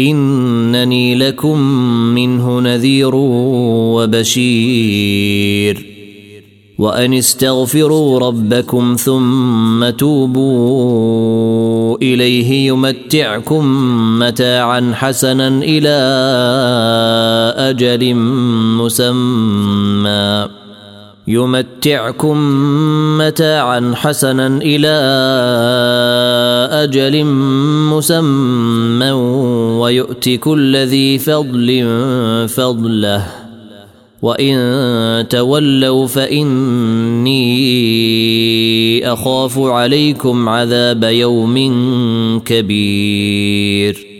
إنني لكم منه نذير وبشير. وأن استغفروا ربكم ثم توبوا إليه يمتعكم متاعا حسنا إلى أجل مسمى. يمتعكم متاعا حسنا إلى أجل مسمى ويؤت كل ذي فضل فضله. وإن تولوا فإني أخاف عليكم عذاب يوم كبير.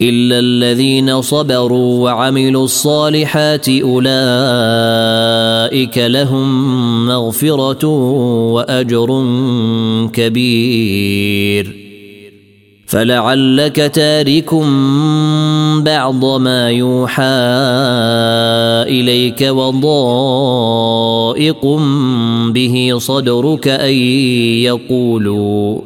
الا الذين صبروا وعملوا الصالحات اولئك لهم مغفره واجر كبير. فلعلك تارك بعض ما يوحى اليك وضائق به صدرك ان يقولوا.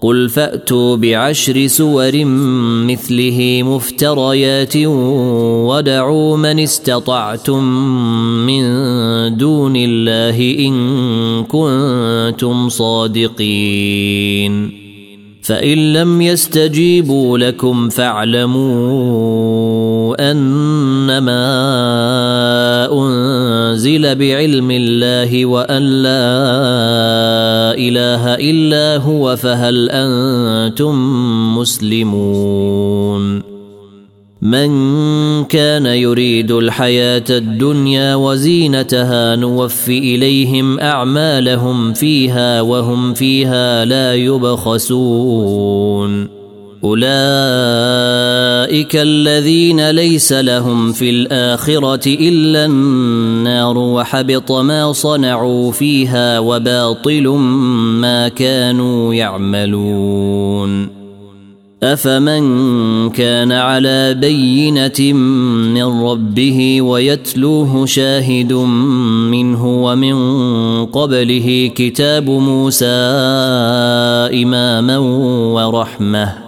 قل فأتوا بعشر سور مثله مفتريات ودعوا من استطعتم من دون الله إن كنتم صادقين. فإن لم يستجيبوا لكم فاعلموا أنما أنزل بعلم الله وأن لا إله إلا هو فهل أنتم مسلمون؟ من كان يريد الحياة الدنيا وزينتها نوفي إليهم أعمالهم فيها وهم فيها لا يبخسون. أولئك الذين ليس لهم في الآخرة إلا النار وحبط ما صنعوا فيها وباطل ما كانوا يعملون. أفمن كان على بينة من ربه ويتلوه شاهد منه ومن قبله كتاب موسى إماما ورحمة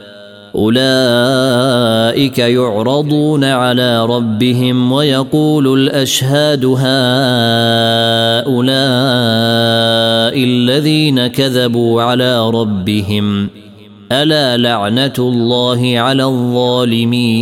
أولئك يعرضون على ربهم ويقول الأشهاد هؤلاء الذين كذبوا على ربهم ألا لعنة الله على الظالمين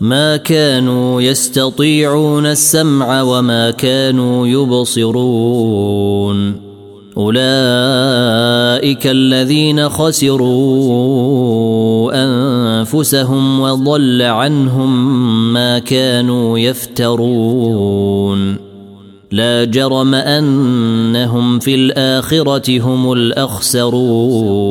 ما كانوا يستطيعون السمع وما كانوا يبصرون. أولئك الذين خسروا أنفسهم وضل عنهم ما كانوا يفترون. لا جرم أنهم في الآخرة هم الأخسرون.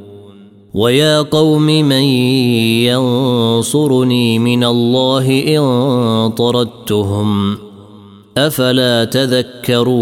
ويا قوم من ينصرني من الله إن طردتهم أفلا تذكرون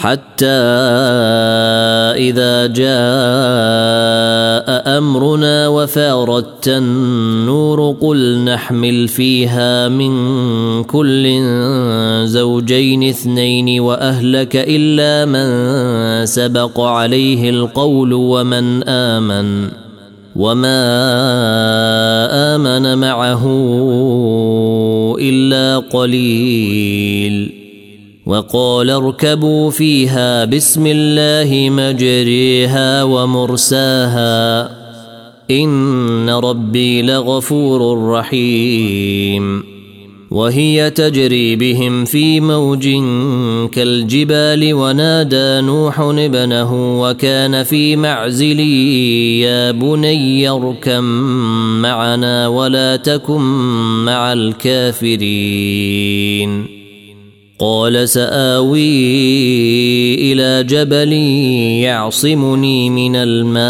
حتى إذا جاء أمرنا وفارت النور قل نحمل فيها من كل زوجين اثنين وأهلك إلا من سبق عليه القول ومن آمن وما آمن معه إلا قليل وقال اركبوا فيها بسم الله مجريها ومرساها إن ربي لغفور رحيم وهي تجري بهم في موج كالجبال ونادى نوح ابنه وكان في معزل يا بني اركم معنا ولا تكن مع الكافرين قال سآوي إلى جبل يعصمني من الماء.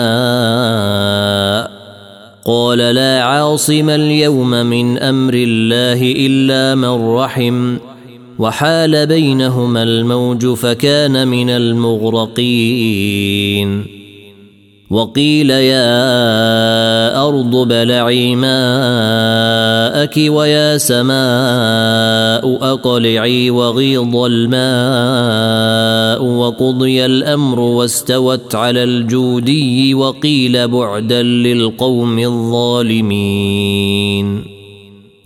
قال لا عاصم اليوم من أمر الله إلا من رحم. وحال بينهما الموج فكان من المغرقين. وقيل يا أرض بلعي ماءك ويا سماء أقلعي وغيض الماء وقضي الأمر واستوت على الجودي وقيل بعدا للقوم الظالمين.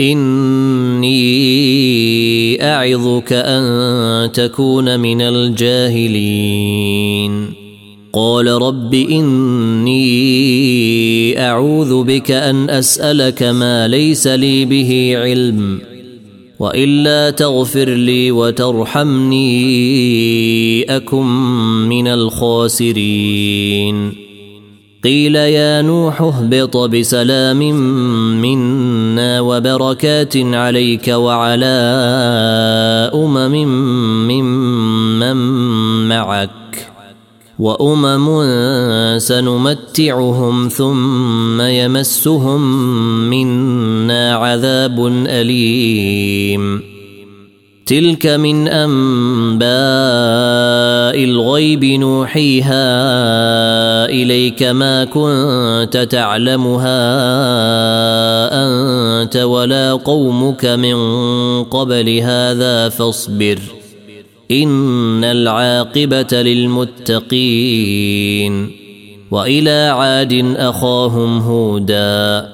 إني أعظك أن تكون من الجاهلين. قال رب إني أعوذ بك أن أسألك ما ليس لي به علم وإلا تغفر لي وترحمني أكن من الخاسرين. قيل يا نوح اهبط بسلام منا وبركات عليك وعلى أمم ممن معك وأمم سنمتعهم ثم يمسهم منا عذاب أليم تلك من أنباء الغيب نوحيها إليك ما كنت تعلمها أنت ولا قومك من قبل هذا فاصبر إن العاقبة للمتقين وإلى عاد أخاهم هودا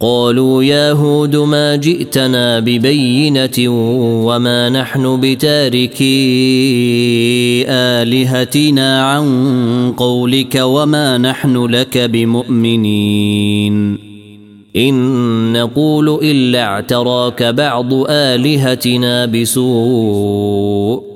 قالوا يا هود ما جئتنا ببينة وما نحن بتاركي آلهتنا عن قولك وما نحن لك بمؤمنين. إن نقول إلا اعتراك بعض آلهتنا بسوء.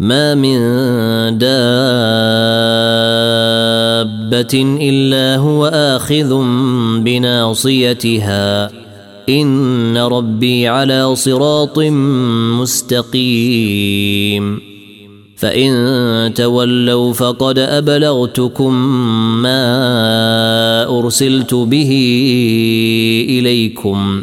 ما من دابه الا هو اخذ بناصيتها ان ربي على صراط مستقيم فان تولوا فقد ابلغتكم ما ارسلت به اليكم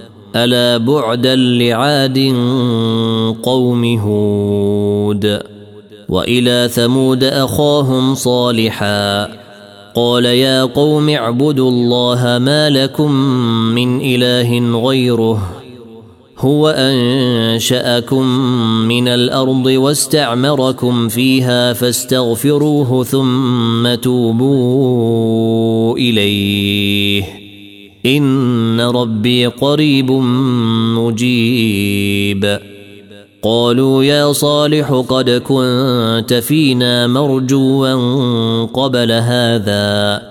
ألا بعدا لعاد قوم هود وإلى ثمود أخاهم صالحا قال يا قوم اعبدوا الله ما لكم من إله غيره هو أنشأكم من الأرض واستعمركم فيها فاستغفروه ثم توبوا إليه إن ربي قريب مجيب. قالوا يا صالح قد كنت فينا مرجوا قبل هذا.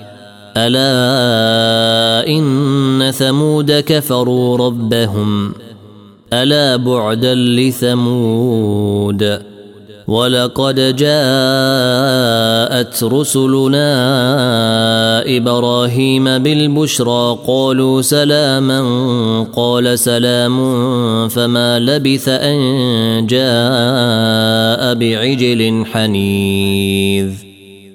ألا إن ثمود كفروا ربهم؟ ألا بعدا لثمود؟ ولقد جاءت رسلنا إبراهيم بالبشرى قالوا سلاما قال سلام فما لبث أن جاء بعجل حنيذ.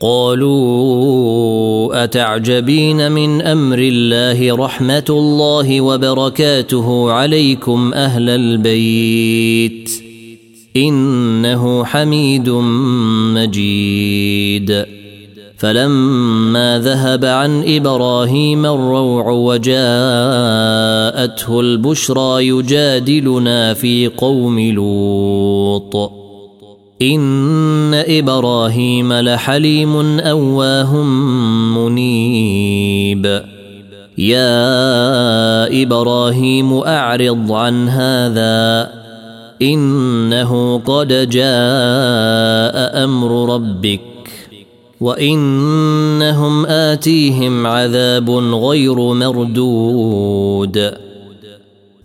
قالوا أتعجبين من أمر الله رحمة الله وبركاته عليكم أهل البيت؟ إنه حميد مجيد. فلما ذهب عن إبراهيم الروع وجاءته البشرى يجادلنا في قوم لوط. ان إبراهيم لحليم اواه منيب. يا إبراهيم اعرض عن هذا. انه قد جاء أمر ربك. وانهم اتيهم عذاب غير مردود.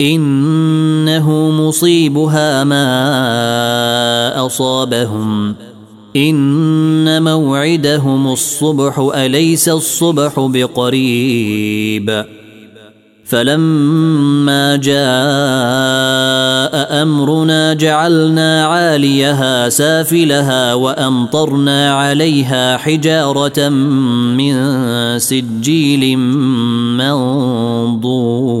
إنه مصيبها ما أصابهم. إن موعدهم الصبح أليس الصبح بقريب؟ فلما جاء أمرنا جعلنا عاليها سافلها وأمطرنا عليها حجارة من سجيل منضود.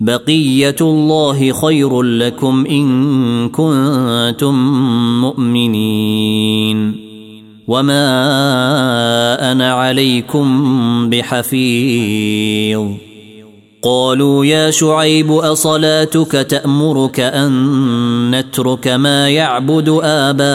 بقية الله خير لكم إن كنتم مؤمنين. وما أنا عليكم بحفيظ. قالوا يا شعيب أصلاتك تأمرك أن نترك ما يعبد آباؤنا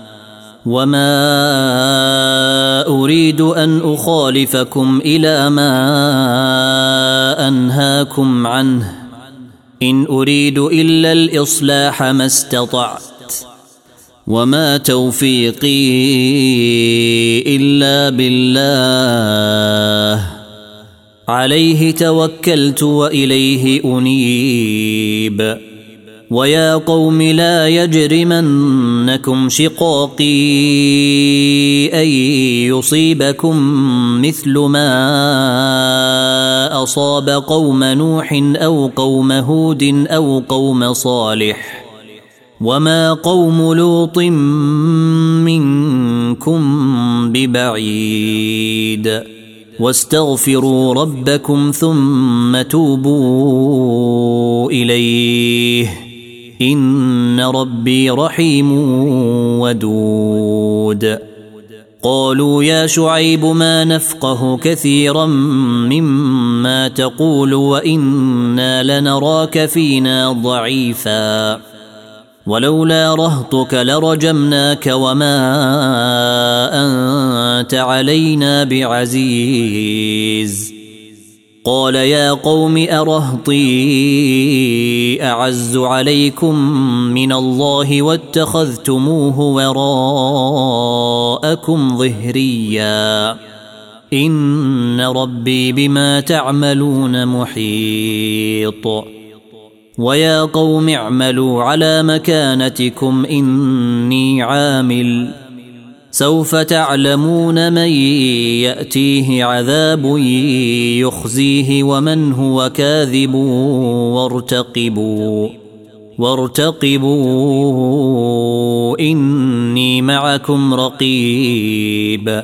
وما اريد ان اخالفكم إلى ما انهاكم عنه ان اريد الا الاصلاح ما استطعت وما توفيقي الا بالله عليه توكلت واليه انيب ويا قوم لا يجرمنكم شقاقي أن يصيبكم مثل ما أصاب قوم نوح أو قوم هود أو قوم صالح. وما قوم لوط منكم ببعيد. واستغفروا ربكم ثم توبوا إليه. ان ربي رحيم ودود. قالوا يا شعيب ما نفقه كثيرا مما تقول وأنا لنراك فينا ضعيفا. ولولا رهطك لرجمناك وما انت علينا بعزيز. قال يا قوم أرهطي أعز عليكم من الله واتخذتموه وراءكم ظهريا. إن ربي بما تعملون محيط. ويا قوم اعملوا على مكانتكم إني عامل. سوف تعلمون من يأتيه عذاب يخزيه ومن هو كاذب وارتقبوا وارتقبوا إني معكم رقيب.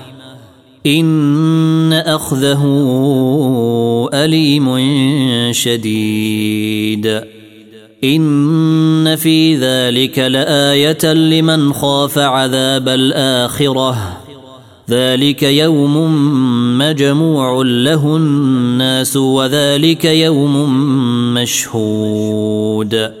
إن أخذه أليم شديد. إن في ذلك لآية لمن خاف عذاب الآخرة. ذلك يوم مجموع له الناس وذلك يوم مشهود.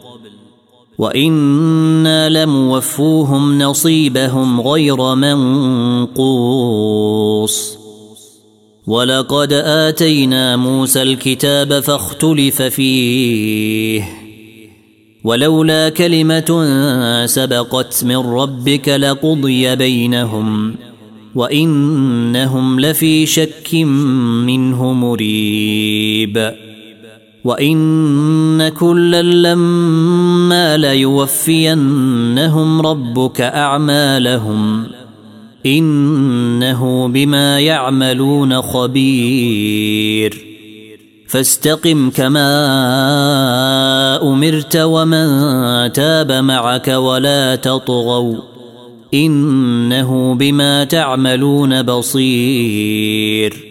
وأنا لموفوهم نصيبهم غير منقوص ولقد اتينا موسى الكتاب فاختلف فيه ولولا كلمه سبقت من ربك لقضي بينهم وانهم لفي شك منه مريب وان كلا لما ليوفينهم ربك اعمالهم انه بما يعملون خبير فاستقم كما امرت ومن تاب معك ولا تطغوا انه بما تعملون بصير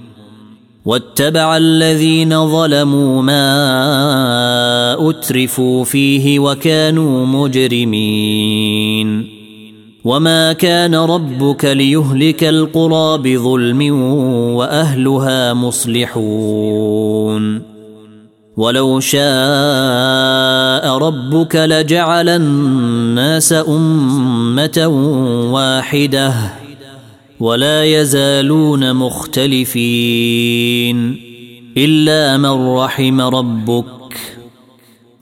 واتبع الذين ظلموا ما أترفوا فيه وكانوا مجرمين. وما كان ربك ليهلك القرى بظلم وأهلها مصلحون. ولو شاء ربك لجعل الناس أمة واحدة. ولا يزالون مختلفين إلا من رحم ربك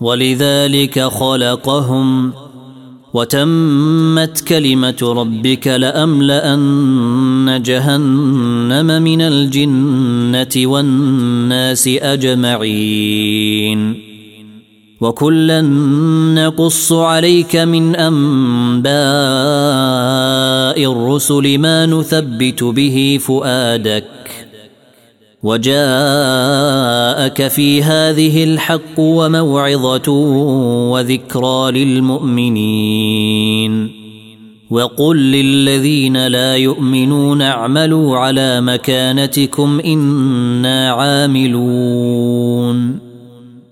ولذلك خلقهم وتمت كلمة ربك لأملأن جهنم من الجنة والناس أجمعين وكلا نقص عليك من انباء الرسل ما نثبت به فؤادك وجاءك في هذه الحق وموعظه وذكرى للمؤمنين وقل للذين لا يؤمنون اعملوا على مكانتكم أنا عاملون